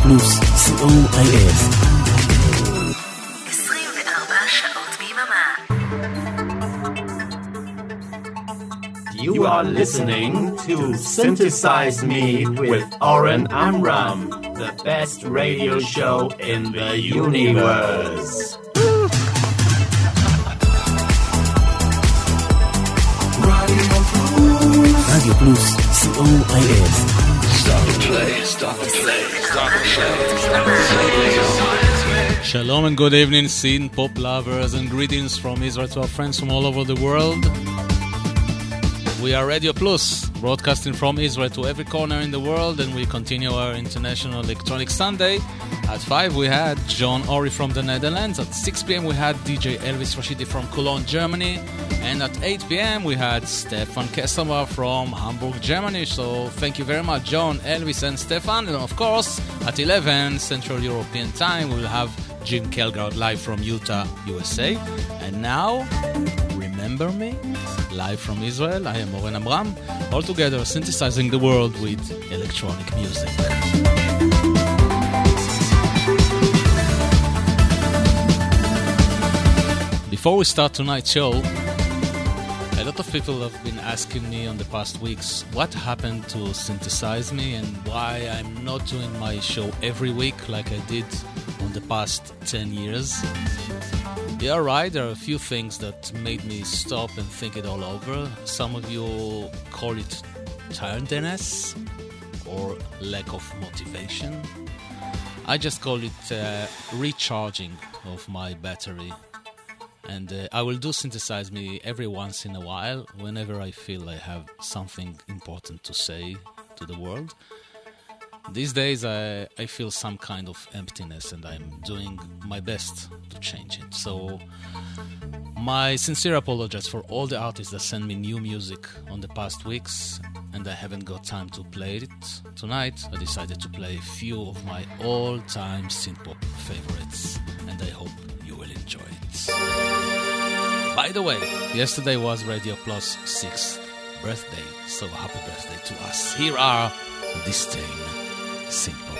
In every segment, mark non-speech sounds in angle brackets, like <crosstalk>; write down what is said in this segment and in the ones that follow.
פלוס, co.il. 24 שעות ביממה. You are listening to Synthesize Me with Oren Amram, the best radio show in the universe. רדיו פלוס, co.il. Shalom and good evening, synthpop lovers, and greetings from Israel to our friends from all over the world. We are Radio Plus, broadcasting from Israel to every corner in the world, and we continue our International Electronic Sunday. At 5, we had John Ori from the Netherlands. At 6 p.m., we had DJ Elvis Rashidi from Cologne, Germany. And at 8 p.m., we had Stefan Kesselmer from Hamburg, Germany. So thank you very much, John, Elvis, and Stefan. And of course, at 11 Central European Time, we'll have Jim Kelgard live from Utah, USA. And now, remember me? Live from Israel, I am Oren Amram, all together synthesizing the world with electronic music. Before we start tonight's show, a lot of people have been asking me on the past weeks what happened to Synthesize Me and why I'm not doing my show every week like I did on the past 10 years. You're right, there are a few things that made me stop and think it all over. Some of you call it tiredness or lack of motivation. I just call it uh, recharging of my battery and uh, I will do synthesize me every once in a while whenever I feel I have something important to say to the world. These days I, I feel some kind of emptiness and I'm doing my best to change it. So my sincere apologies for all the artists that send me new music on the past weeks and I haven't got time to play it. Tonight I decided to play a few of my all-time synthpop favorites and I hope you will enjoy it. By the way, yesterday was Radio Plus 6th birthday, so happy birthday to us. Here are Disdain, Synthpop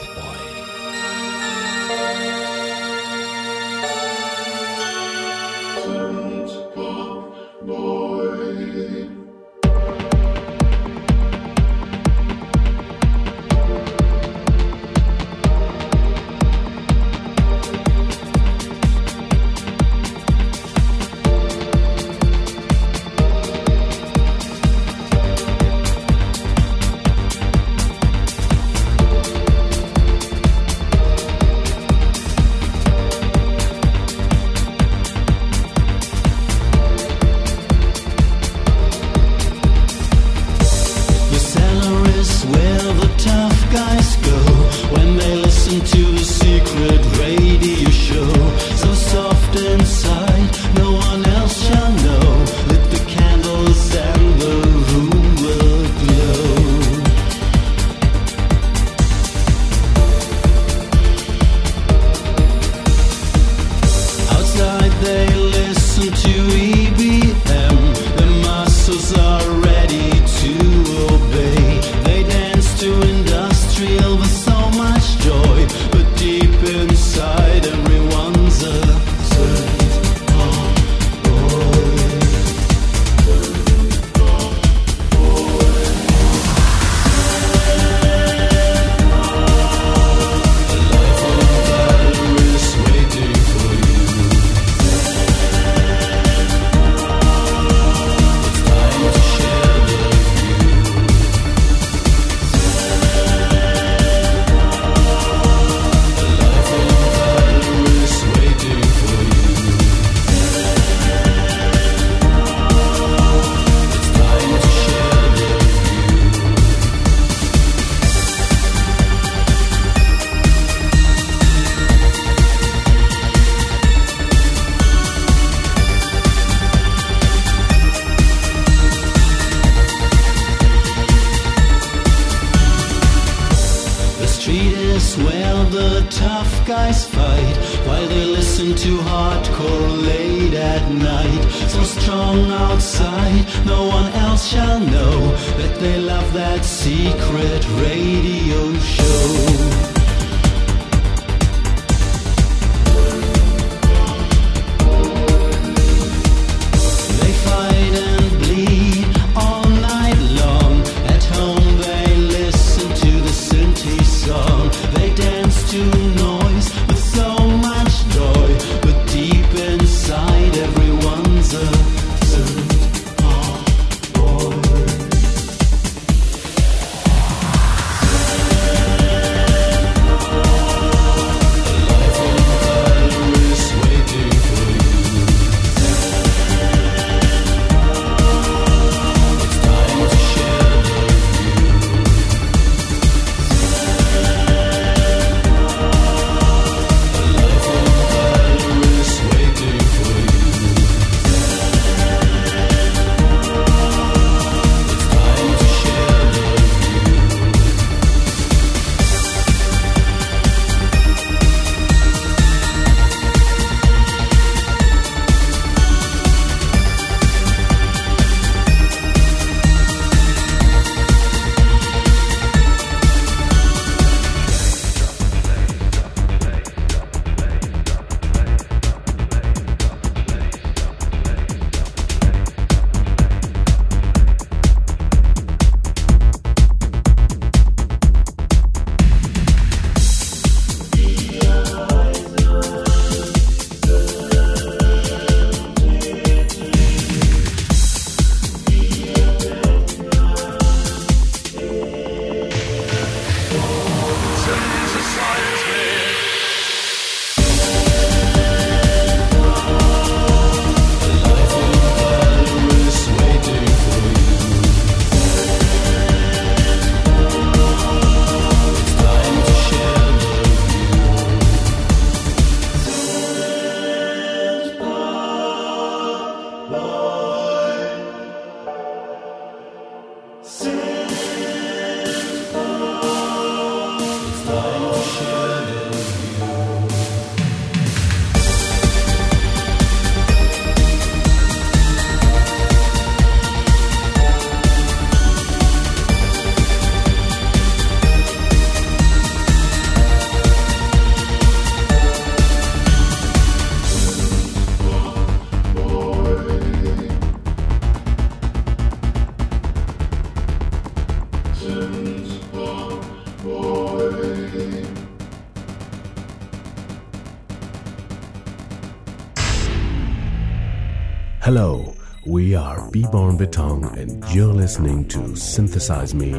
Vitong, and you're listening to Synthesize Me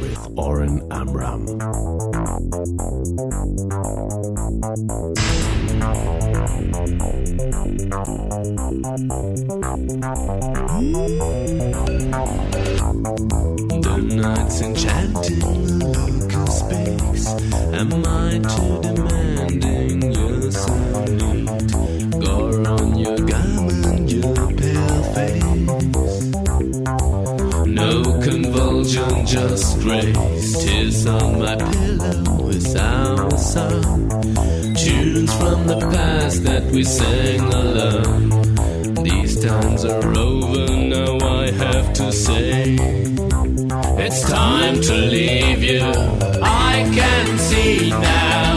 with Oren Amram. raised tears on my pillow is our song. Tunes from the past that we sang alone. These times are over, now I have to say. It's time to leave you, I can see now.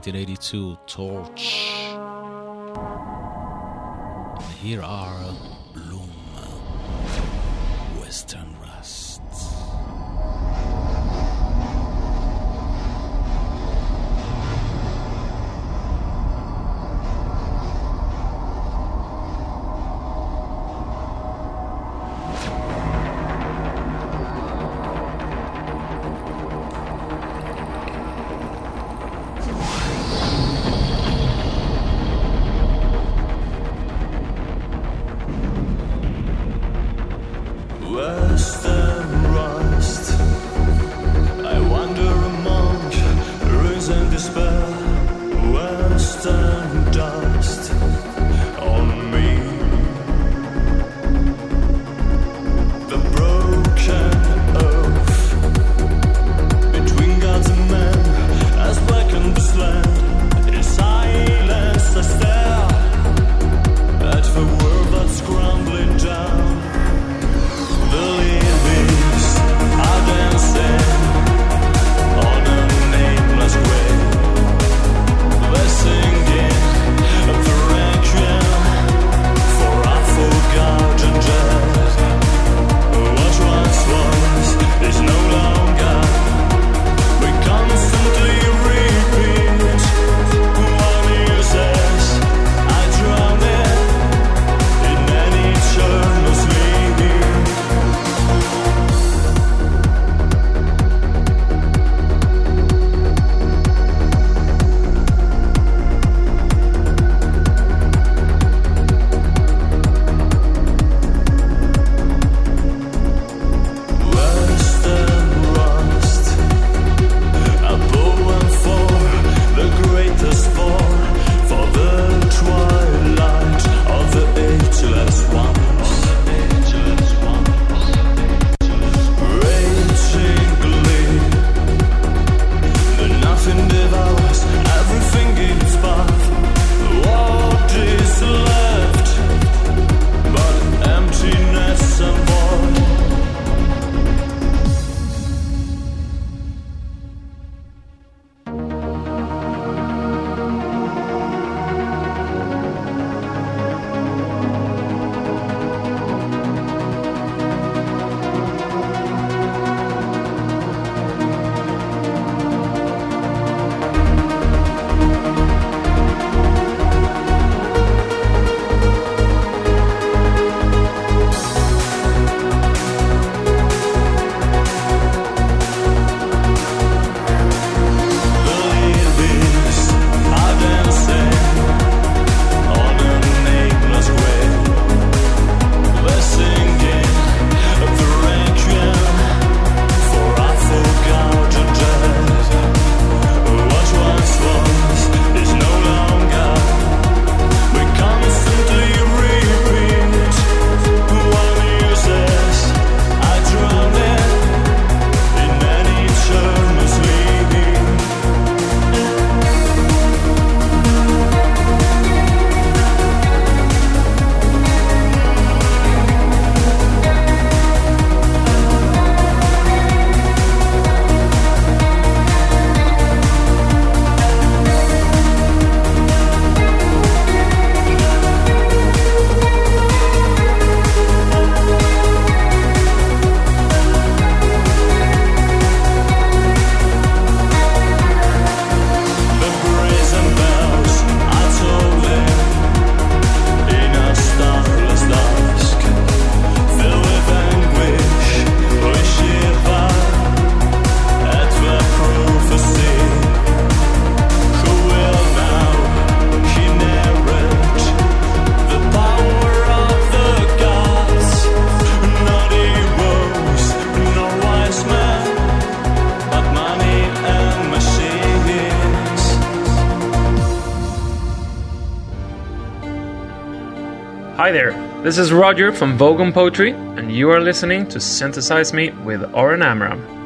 1982, Torch. And here are Bloom, Western This is Roger from Vogon Poetry, and you are listening to Synthesize Me with Oren Amram.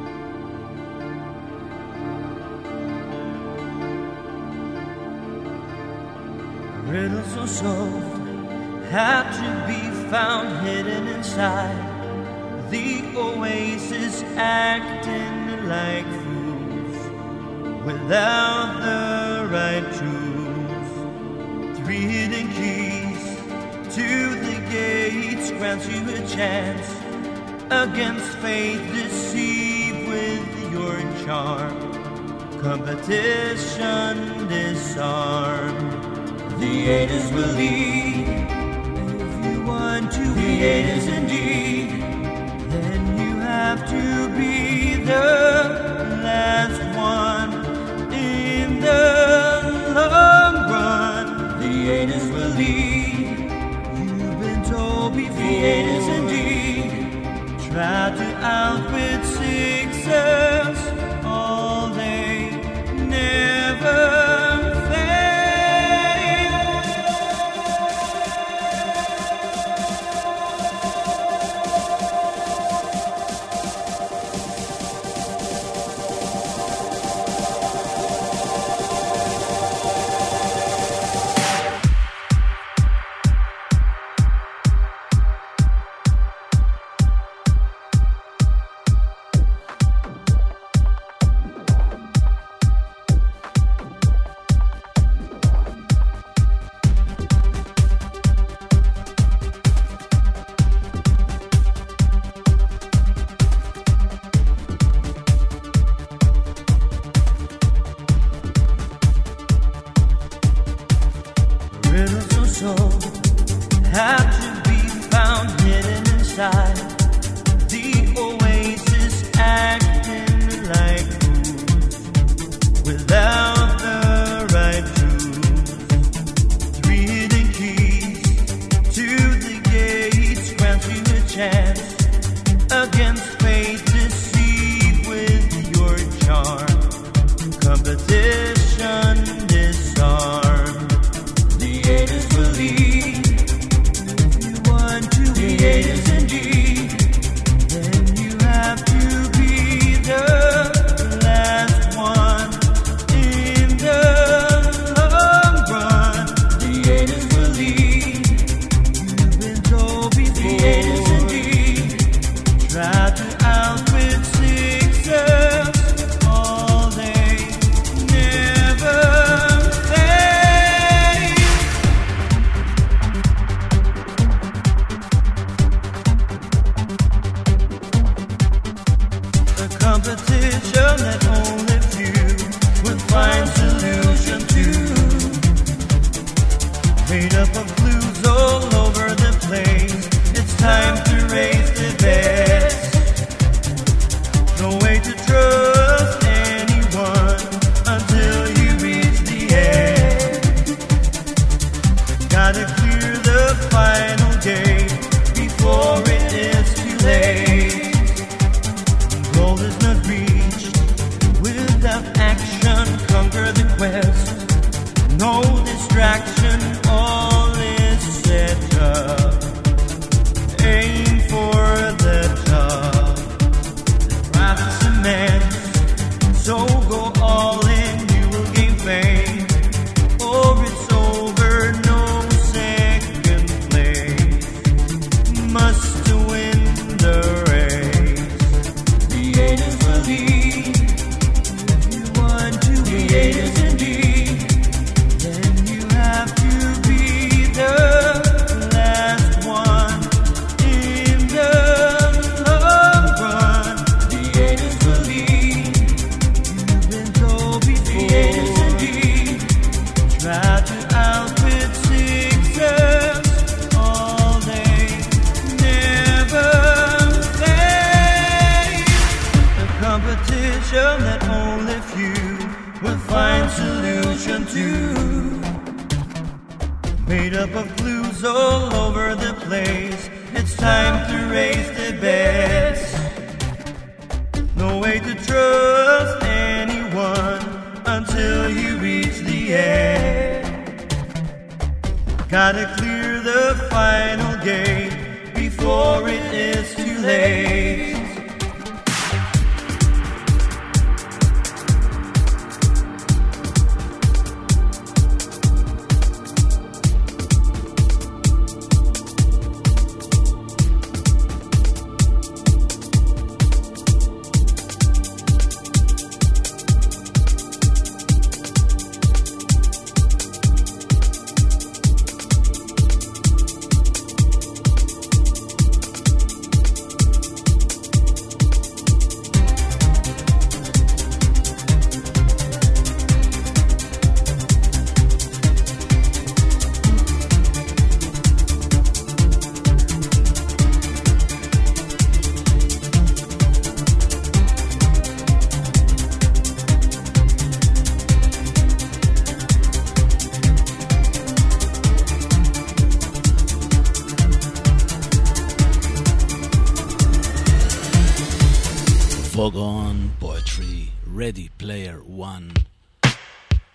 Vogon Poetry Ready Player One.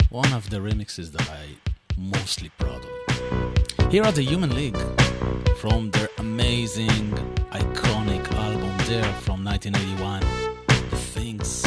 One of the remixes that I mostly proud of. Here are the Human League from their amazing, iconic album Dare from 1981. Things.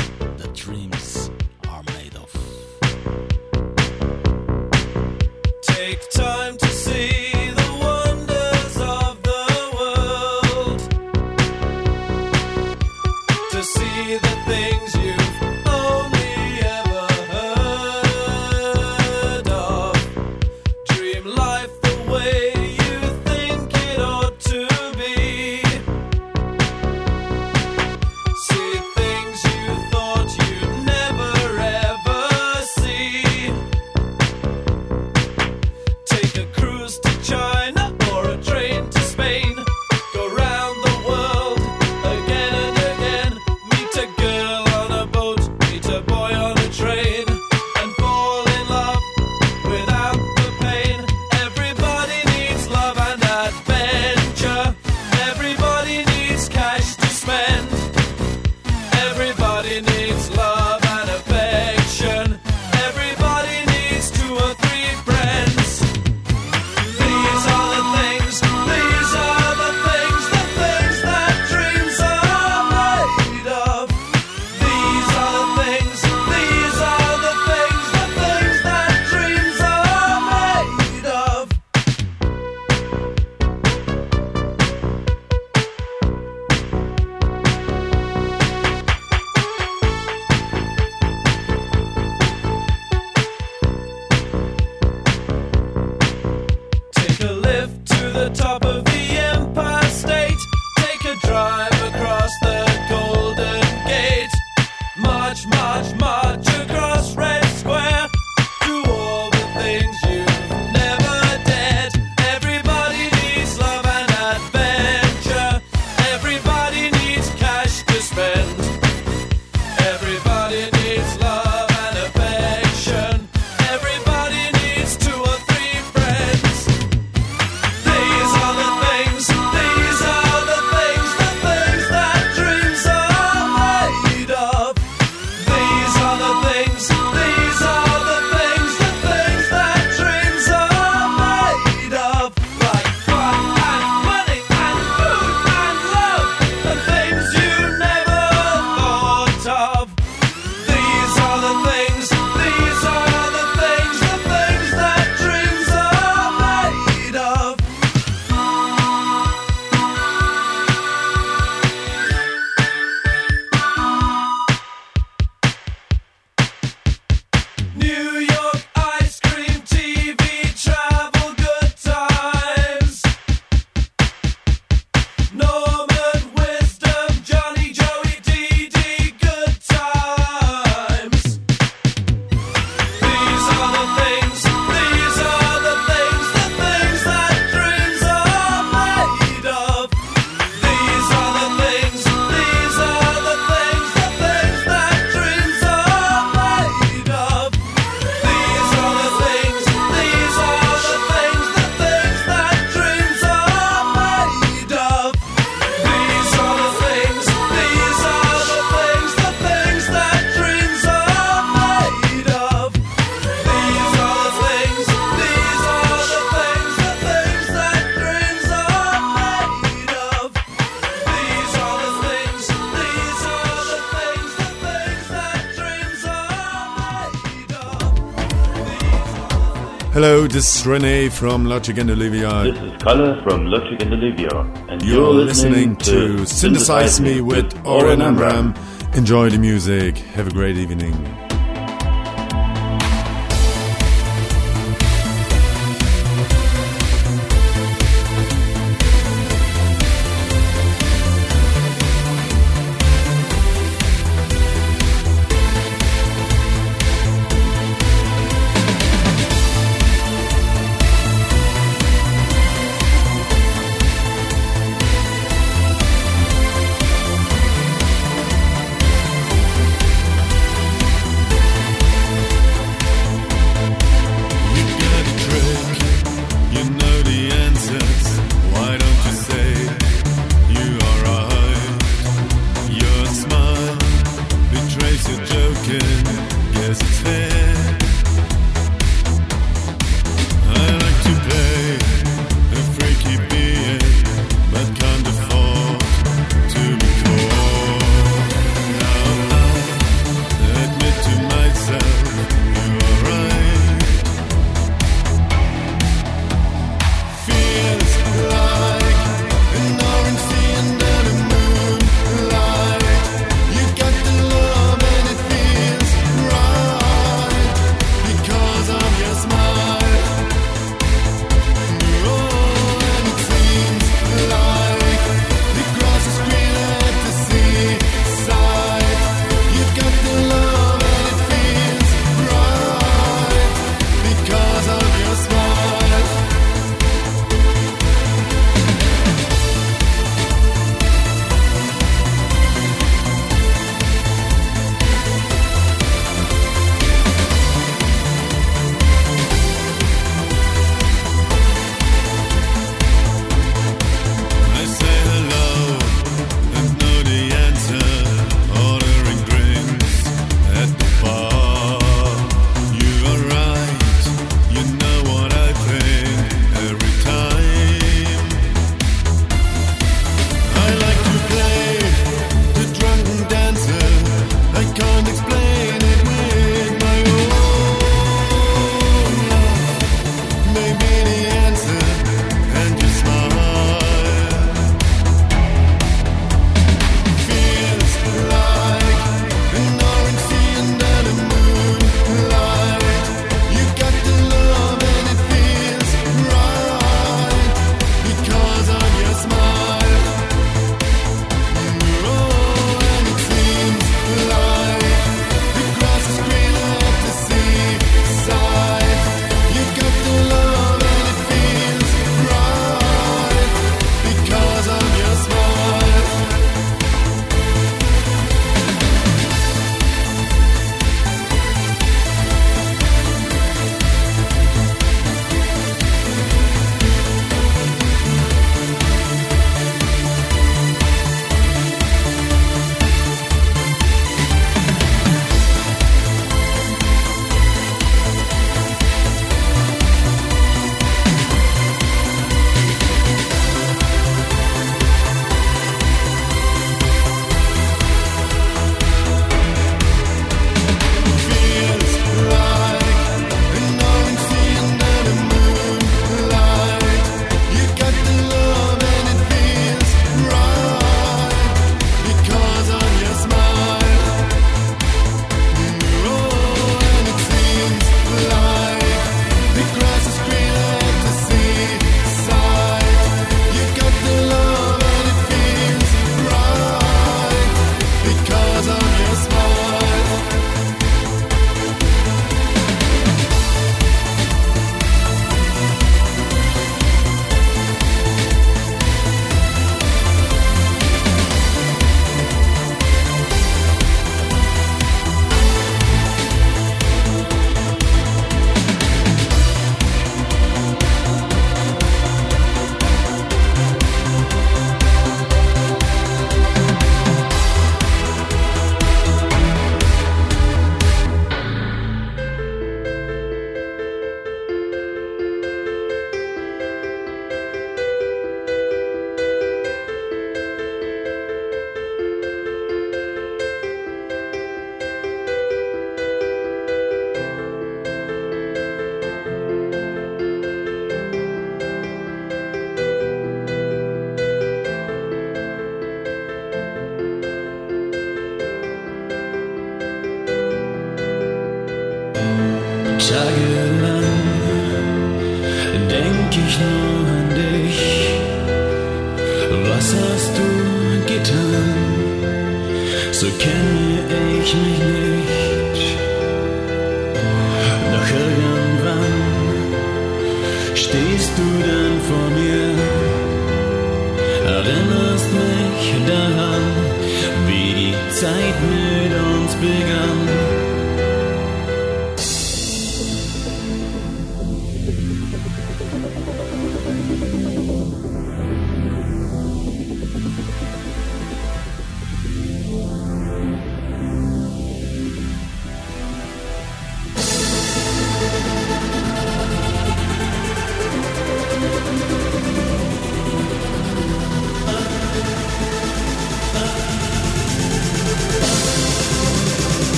Hello, this is Rene from Logic and Olivia. This is Kalle from Logic and Olivia, and You're, you're, listening, to Synthesize Me with Oren Amram. Enjoy the music. Have a great evening.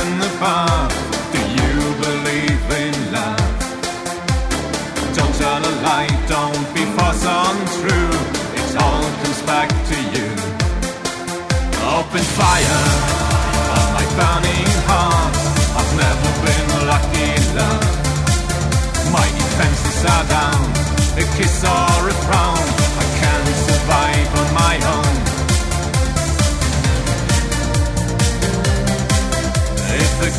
Above. Do you believe in love? Don't a lie, don't be false. It all comes back to you. Open fire on my burning heart. I've never been lucky. My defenses are down, a kiss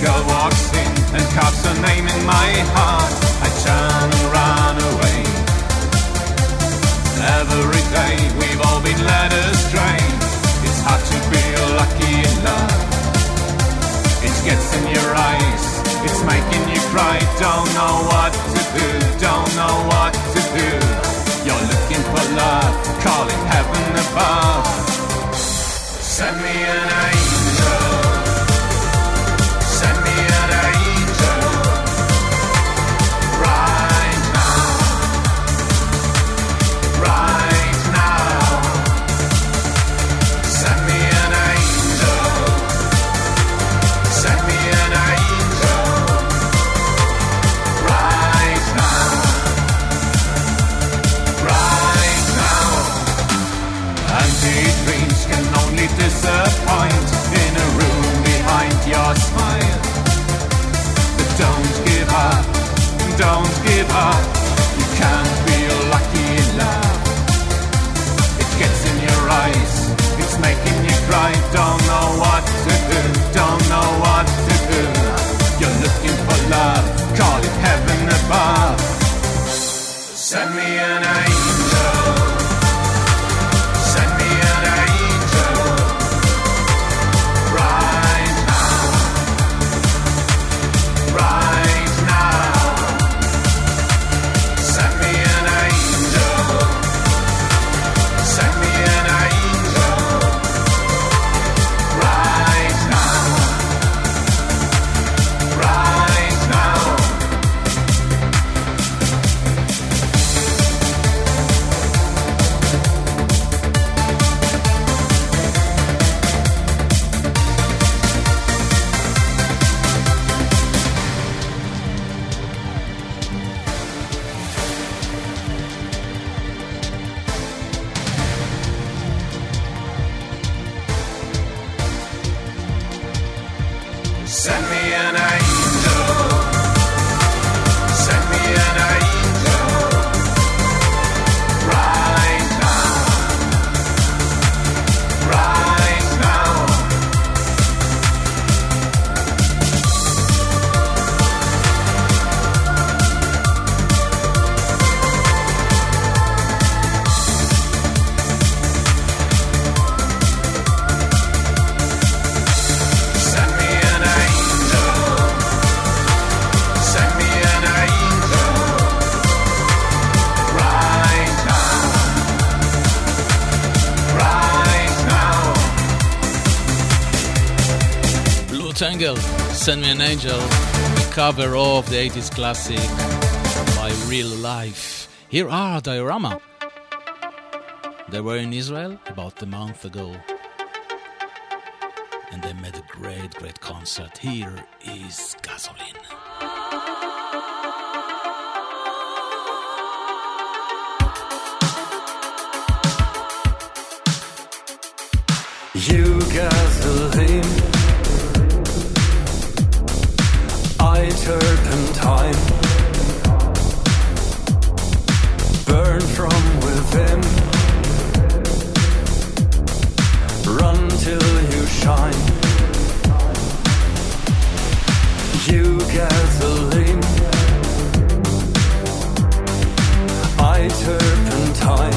girl walks in and carves her name in my heart, I turn and run away. Every day we've all been led astray. It's hard to be lucky in love. It gets in your eyes, it's making you cry. Don't know what to do, don't know what to do. You're looking for love, calling heaven above. Send me an angel. Don't give up. Send Me an Angel, cover of the 80s classic by Real Life. Here are Diorama. They were in Israel about a month ago. And they made a great, great concert. Here is Gasoline. You gasoline, I turpentine, burn from within, run till you shine. You gasoline, I turpentine.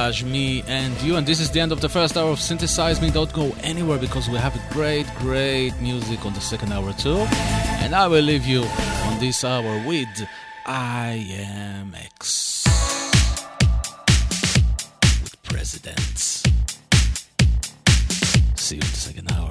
Me, and you. And this is the end of the first hour of Synthesize Me. Don't go anywhere because we have great, great music on the second hour too. And I will leave you on this hour with IAMX with Presidents. See you in the second hour.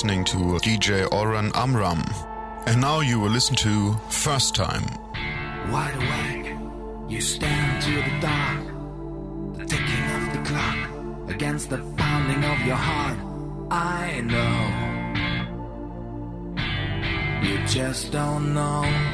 Listening to DJ Oren Amram. And now you will listen to First Time. Wide awake, you stand to the dark, ticking of the clock against the pounding of your heart. I know, you just don't know.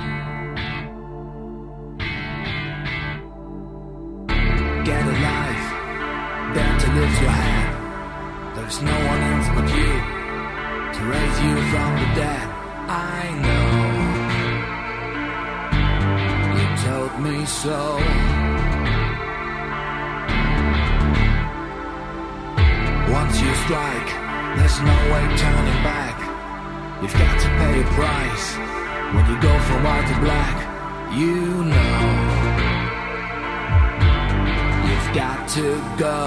Price when you go from white to black. You know you've got to go.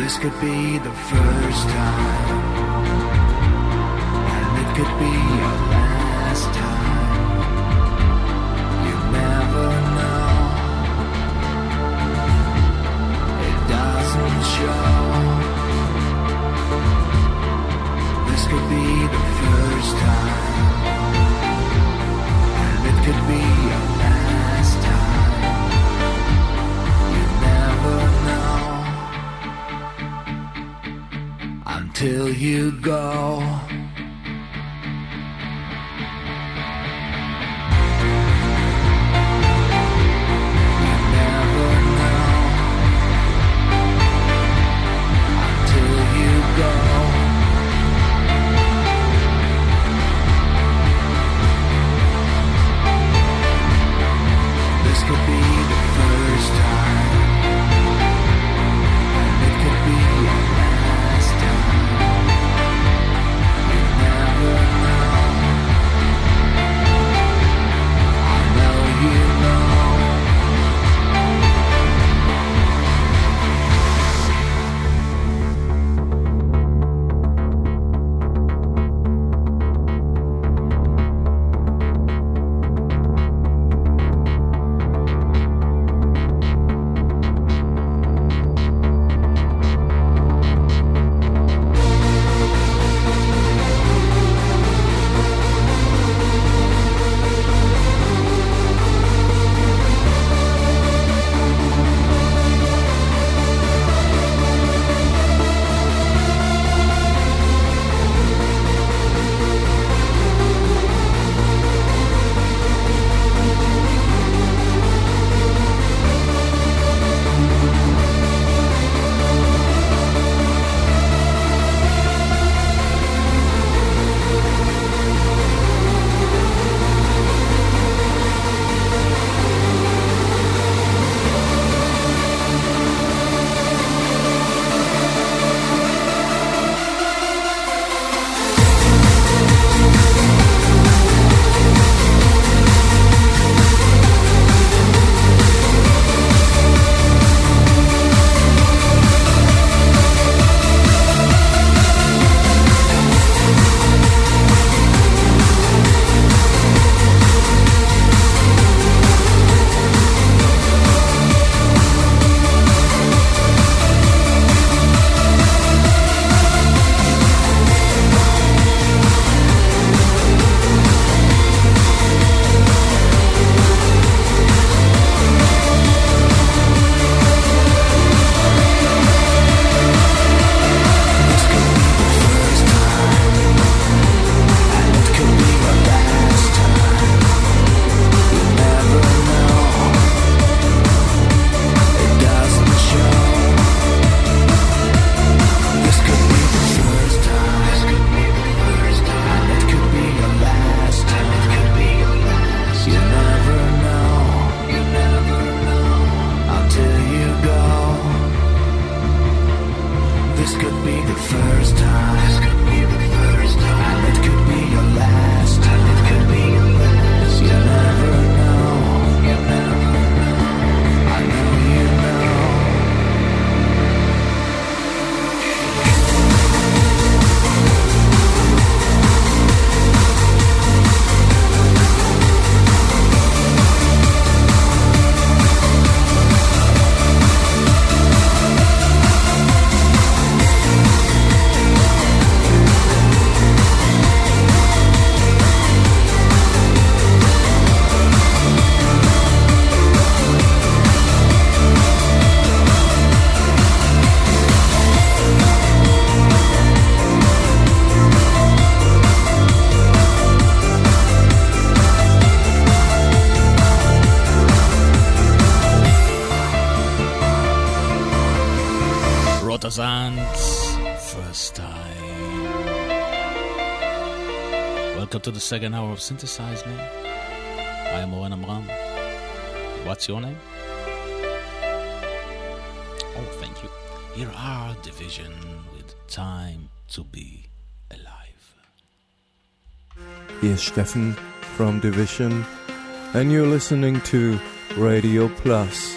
This could be the first time, and it could be your last time. You never know. It doesn't show. Could be the first time, it could be your last time. You never know until you go. The second hour of Synthesize Me. I am Oren Amram. What's your name? Oh, thank you. Here are Division with Time to Be Alive. Here's Steffen from Division, and you're listening to Radio Plus.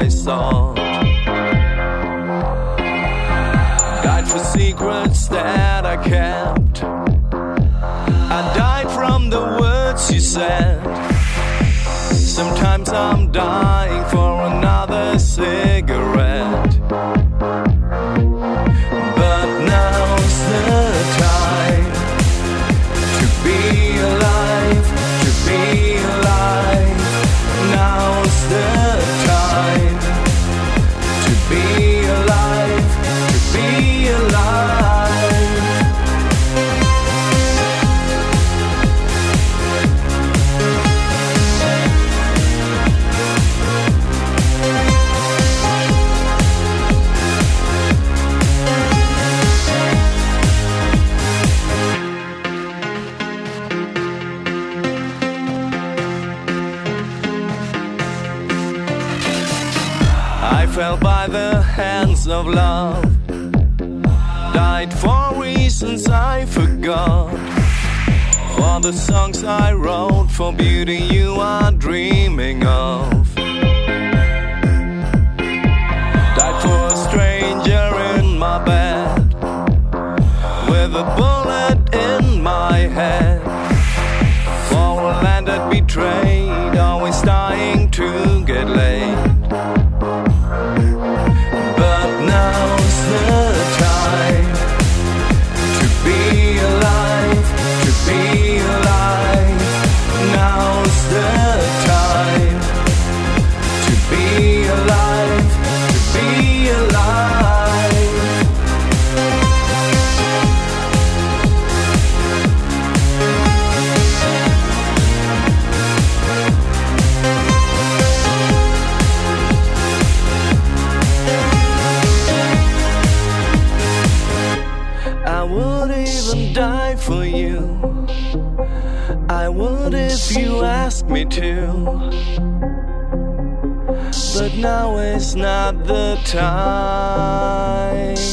I saw. Died for secrets that I kept. I died from the words you said. Sometimes I'm dying the songs I wrote, for beauty you are dreaming of. Asked me to. But now is not the time.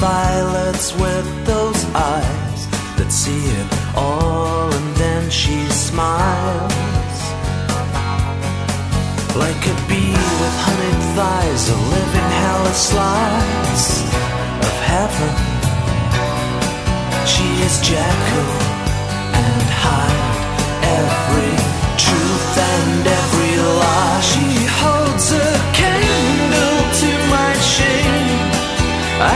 Violets with those eyes that see it all, and then she smiles. Like a bee with honeyed thighs, a living hell a slice of heaven. She is Jekyll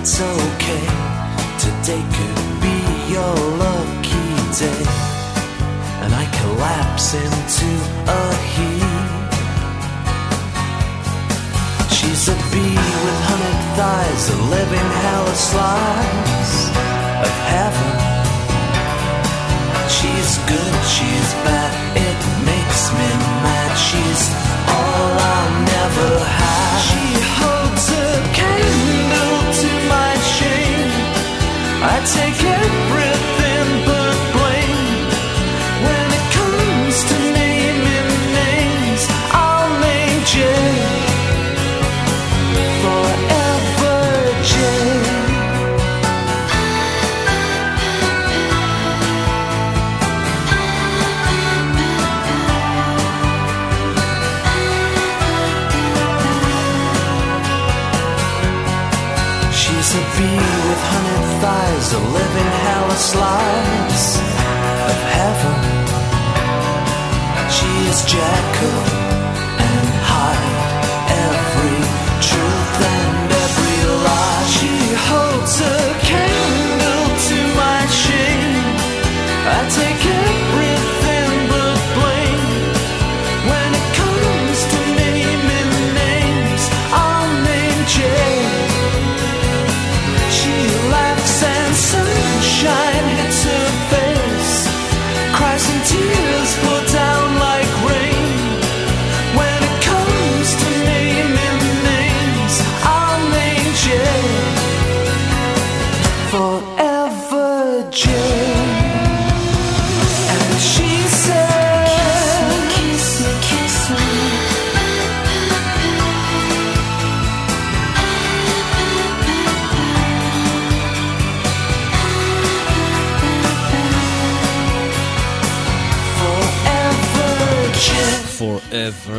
that's okay. Today could be your lucky day. And I collapse into a heap. She's a bee with honeyed thighs, a living hell of slice of heaven. She's good, she's bad, it makes me mad. She's all I'll never. She I take everything slice of heaven. She is Jekyll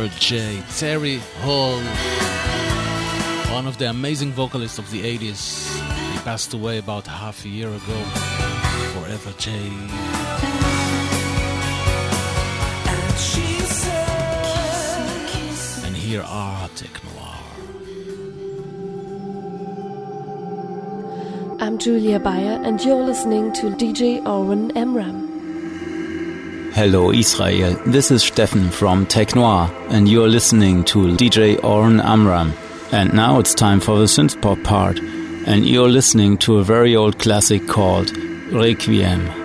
Forever J. Terry Hall. One of the amazing vocalists of the 80s. He passed away about half a year ago. Forever J. And she said, And here are Technoir. I'm Julia Bayer, and you're listening to DJ Oren Amram. Hello Israel, this is Steffen from Technoir and you're listening to DJ Oren Amram. And now it's time for the synth pop part and you're listening to a very old classic called Requiem.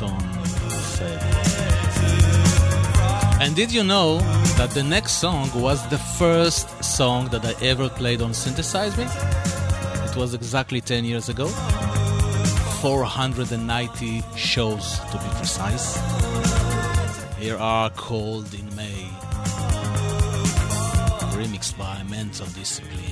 Clapton said. And did you know that the next song was the first song that I ever played on synthesizer? It was exactly 10 years ago. 490 shows to be precise. Here are Cold in May, remixed by Mental Discipline.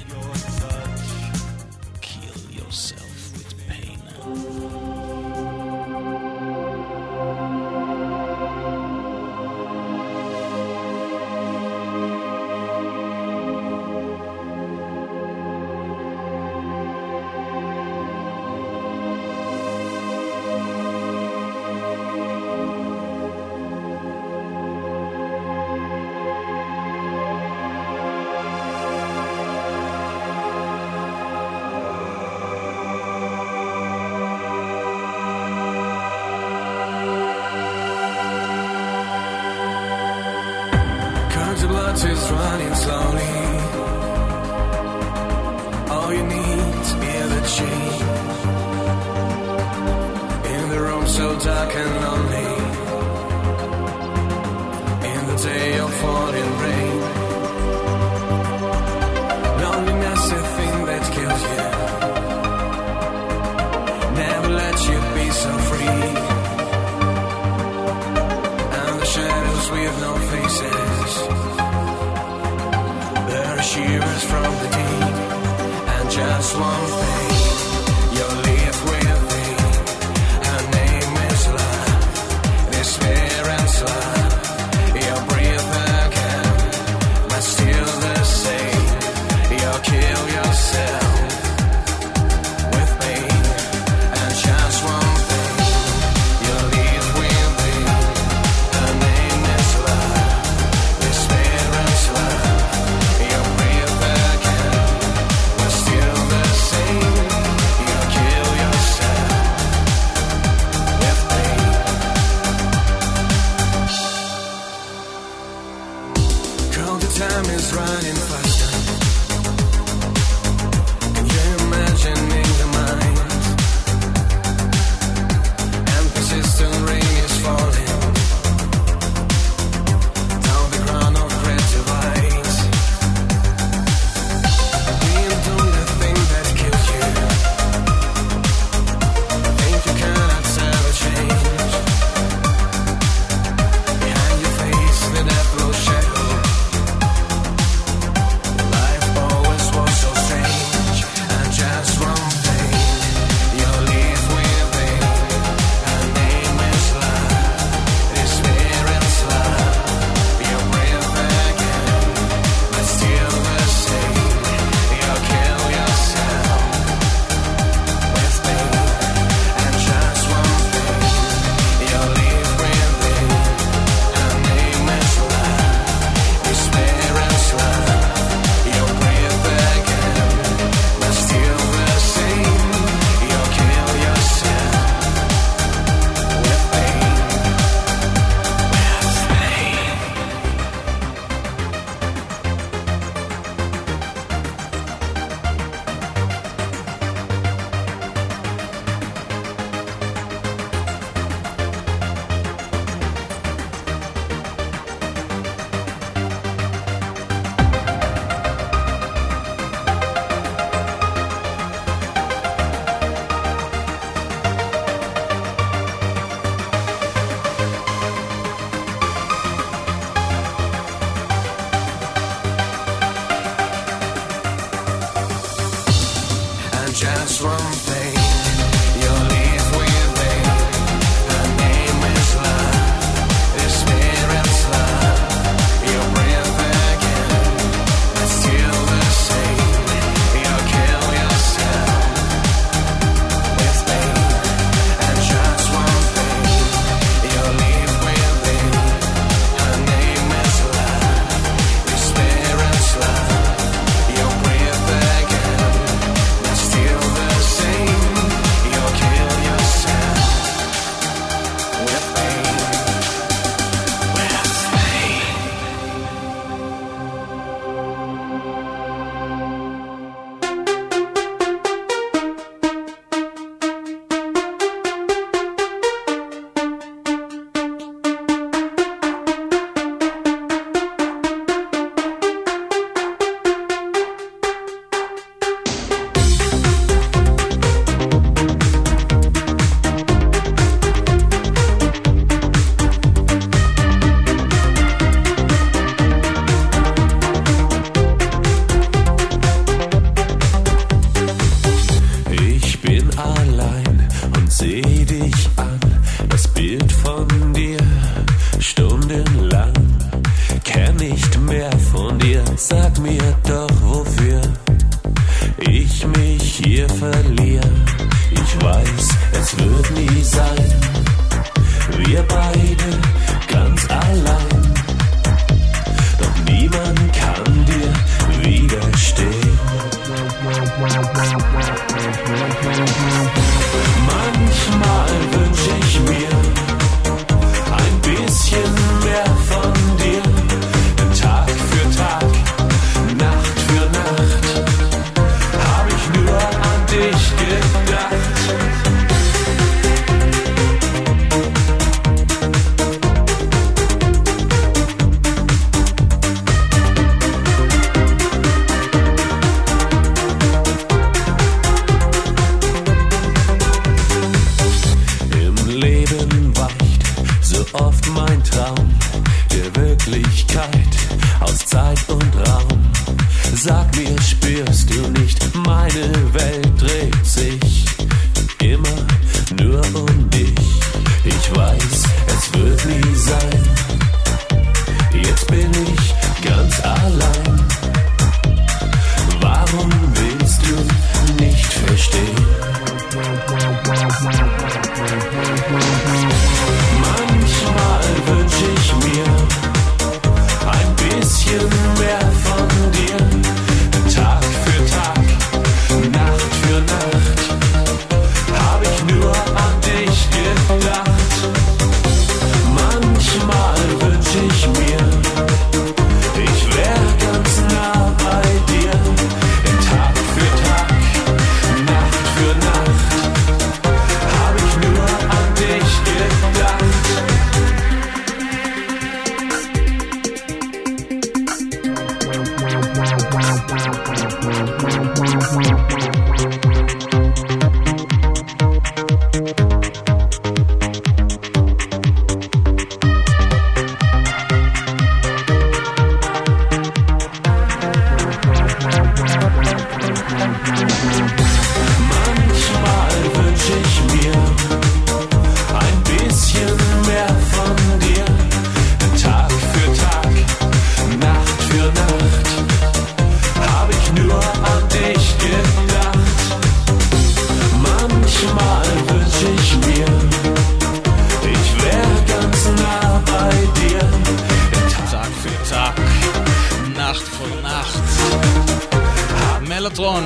Electron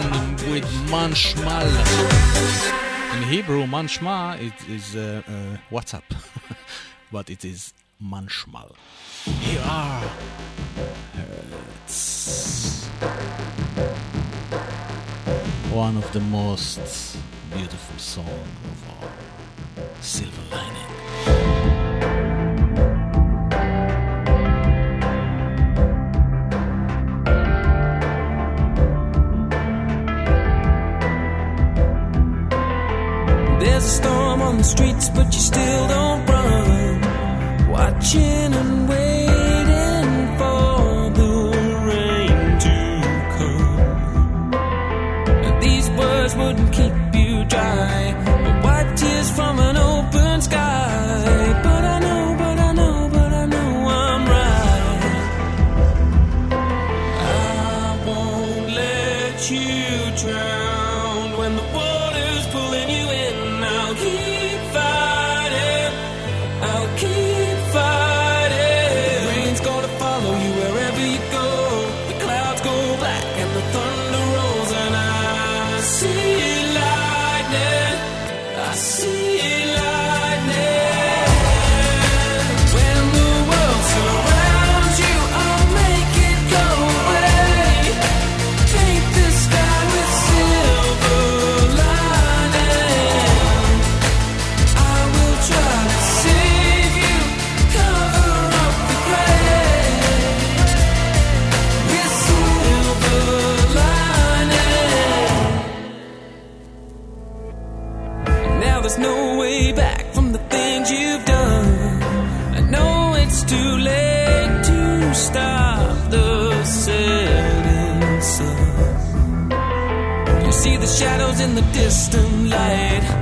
with Manchmal. In Hebrew, Manchma it is uh, uh, WhatsApp, <laughs> but it is Manchmal. Here are Hertz. One of the most beautiful song of all. Silver Lining. There's a storm on the streets, but you still don't run. Watching and waiting for the rain to come. And these words wouldn't keep you dry, but wipe tears from a in the distant light.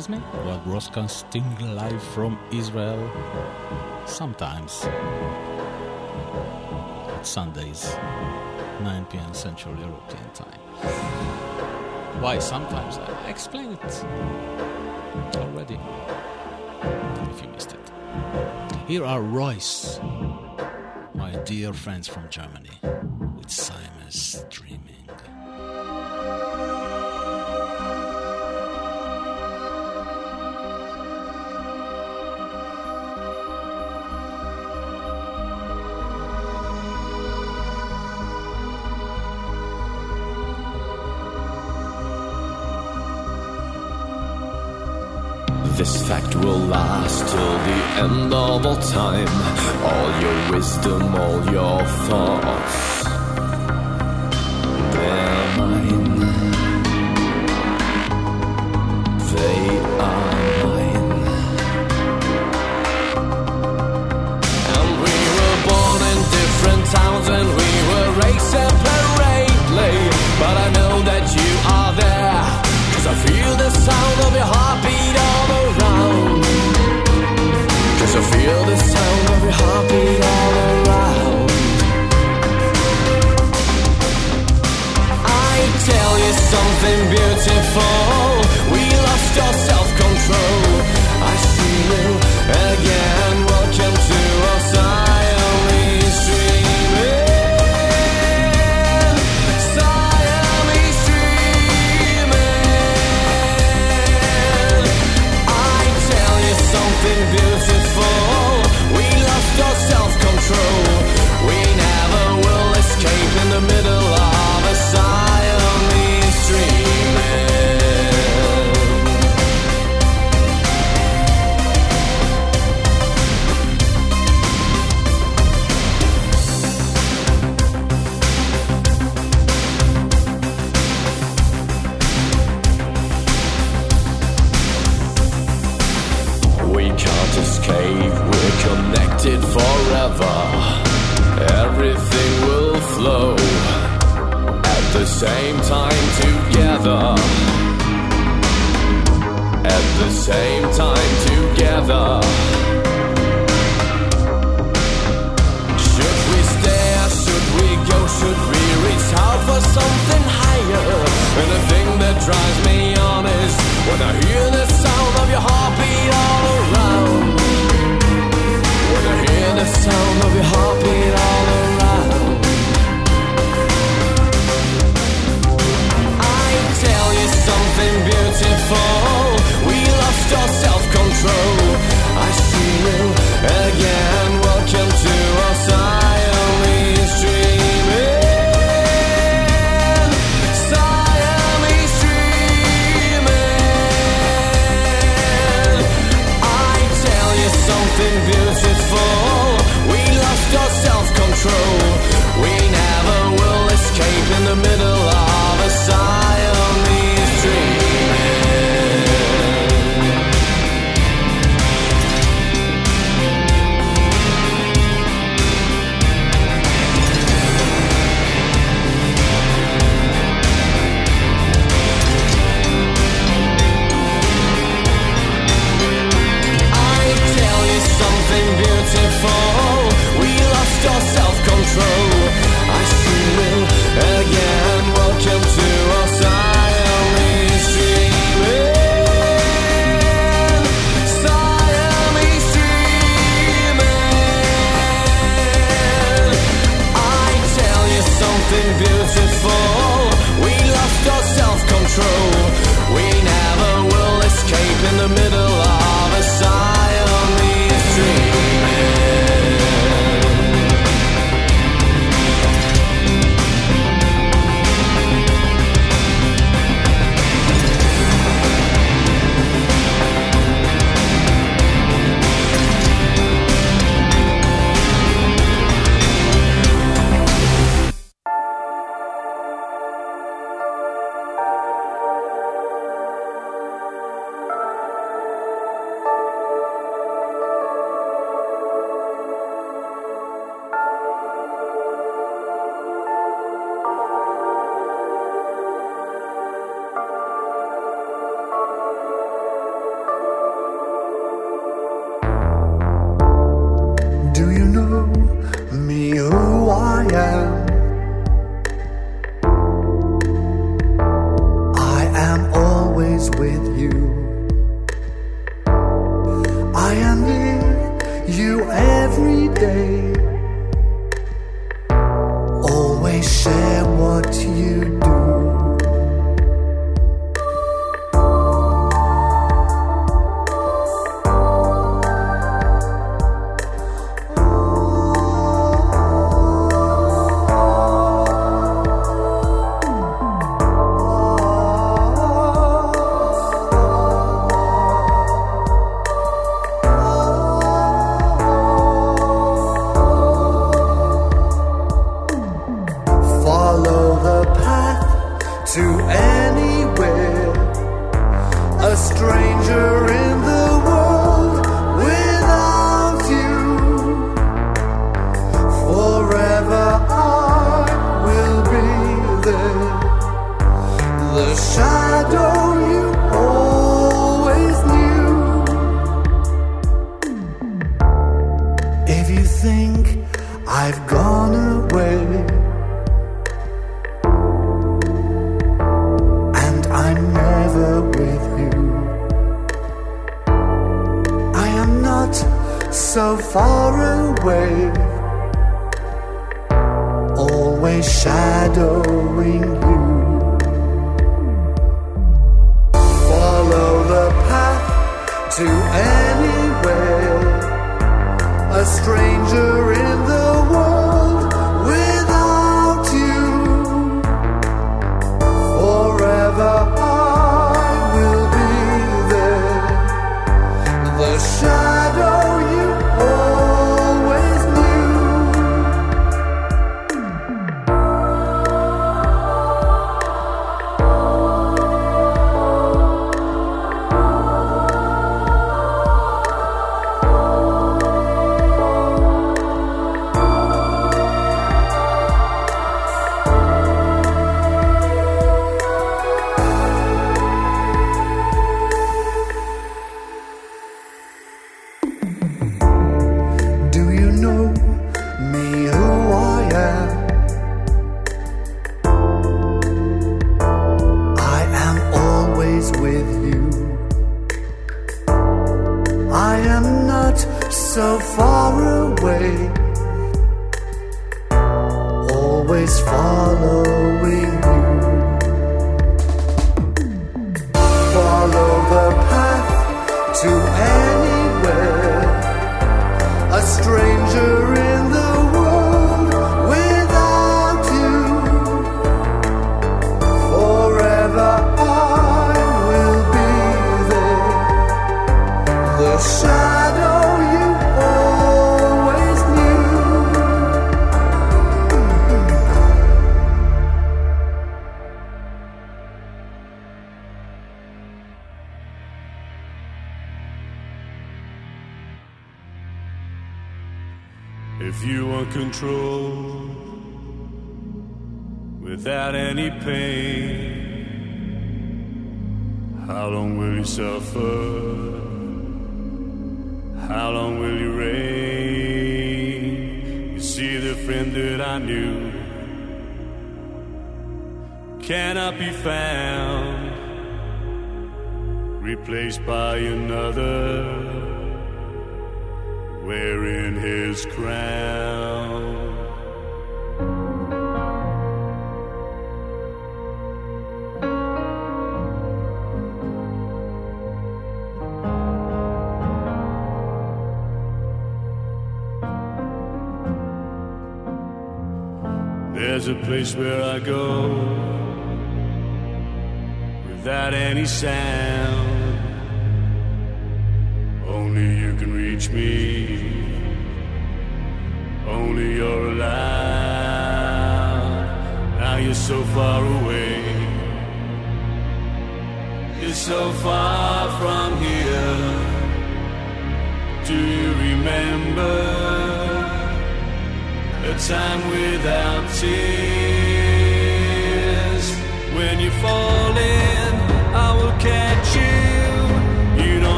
surprise me while broadcasting live from Israel sometimes Sundays 9 p.m. Central European time. Why sometimes? I explained it already if you missed it. Here are Royce, my dear friends from Germany, with Simon's Dreaming. last till the end of all time. All your wisdom, all your thoughts. for away. And I'm never with you. I am not so far away. Always shadowing you. Follow the path to anywhere. A stranger.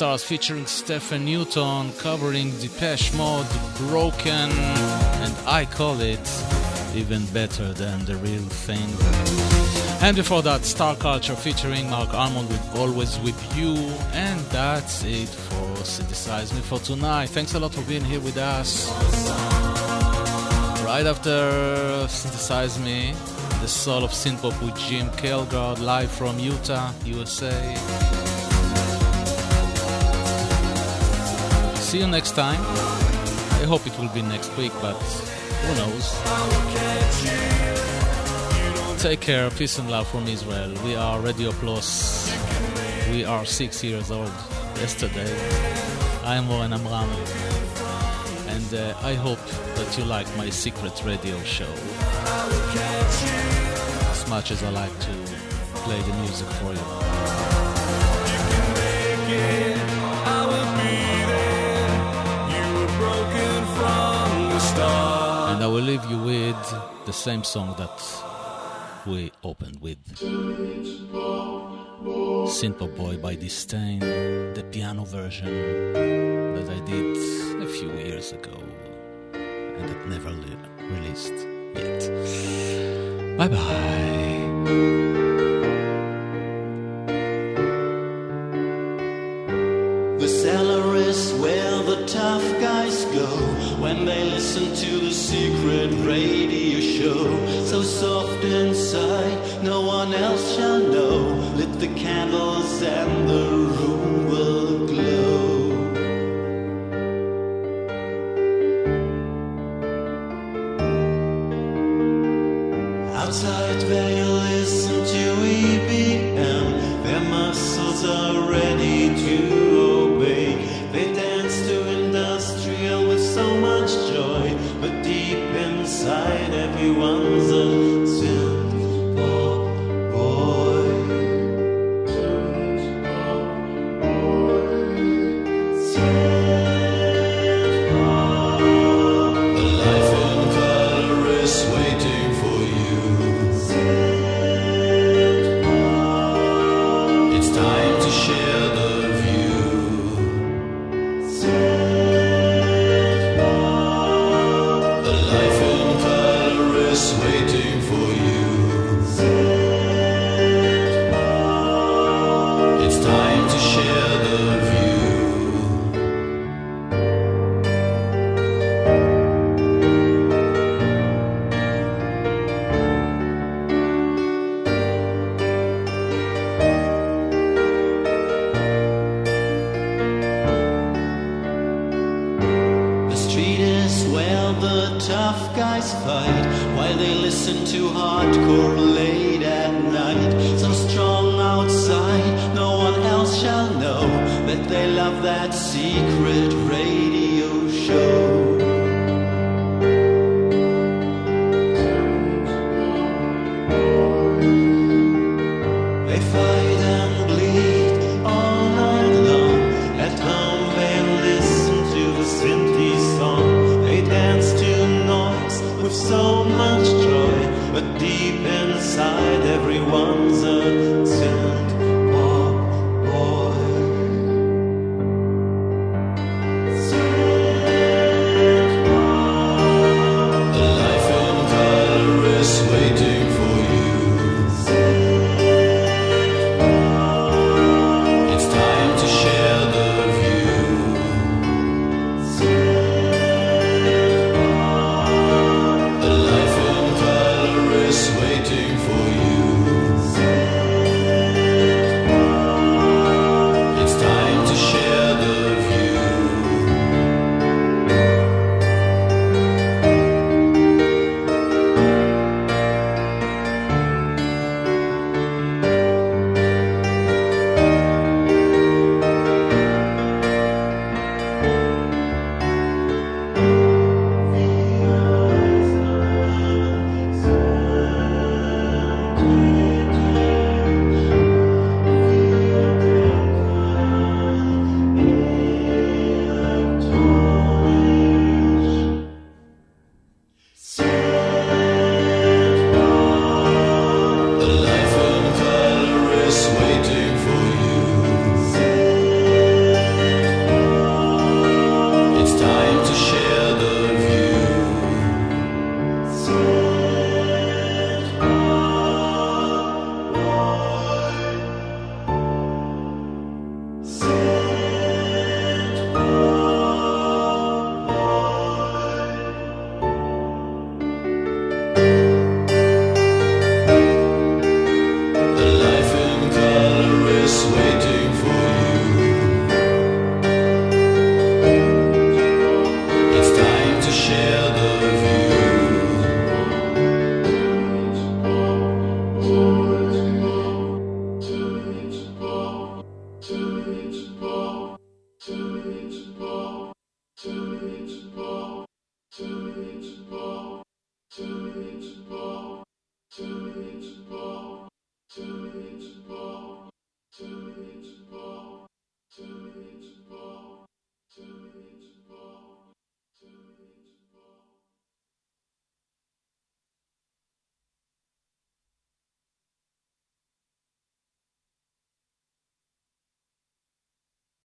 Stars featuring Stephen Newton covering Depeche Mode Broken and I call it even better than the real thing. And before that, Star Culture featuring Marc Almond with Always With You. And that's it for Synthesize Me for tonight. Thanks a lot for being here with us. Right after Synthesize Me, the soul of synthpop with Jim Kelgard live from Utah, USA. See you next time. I hope it will be next week, but who knows? Take care, peace and love from Israel. We are Radio Plus. We are six years old. Yesterday, I am Oren Amram, and uh, I hope that you like my secret radio show as much as I like to play the music for you. Will leave you with the same song that we opened with. Simple Boy by Disdain, the piano version that I did a few years ago and that never released yet. Bye bye. Go when they listen to the secret radio show. So soft inside, no one else shall know. Lit the candles and the room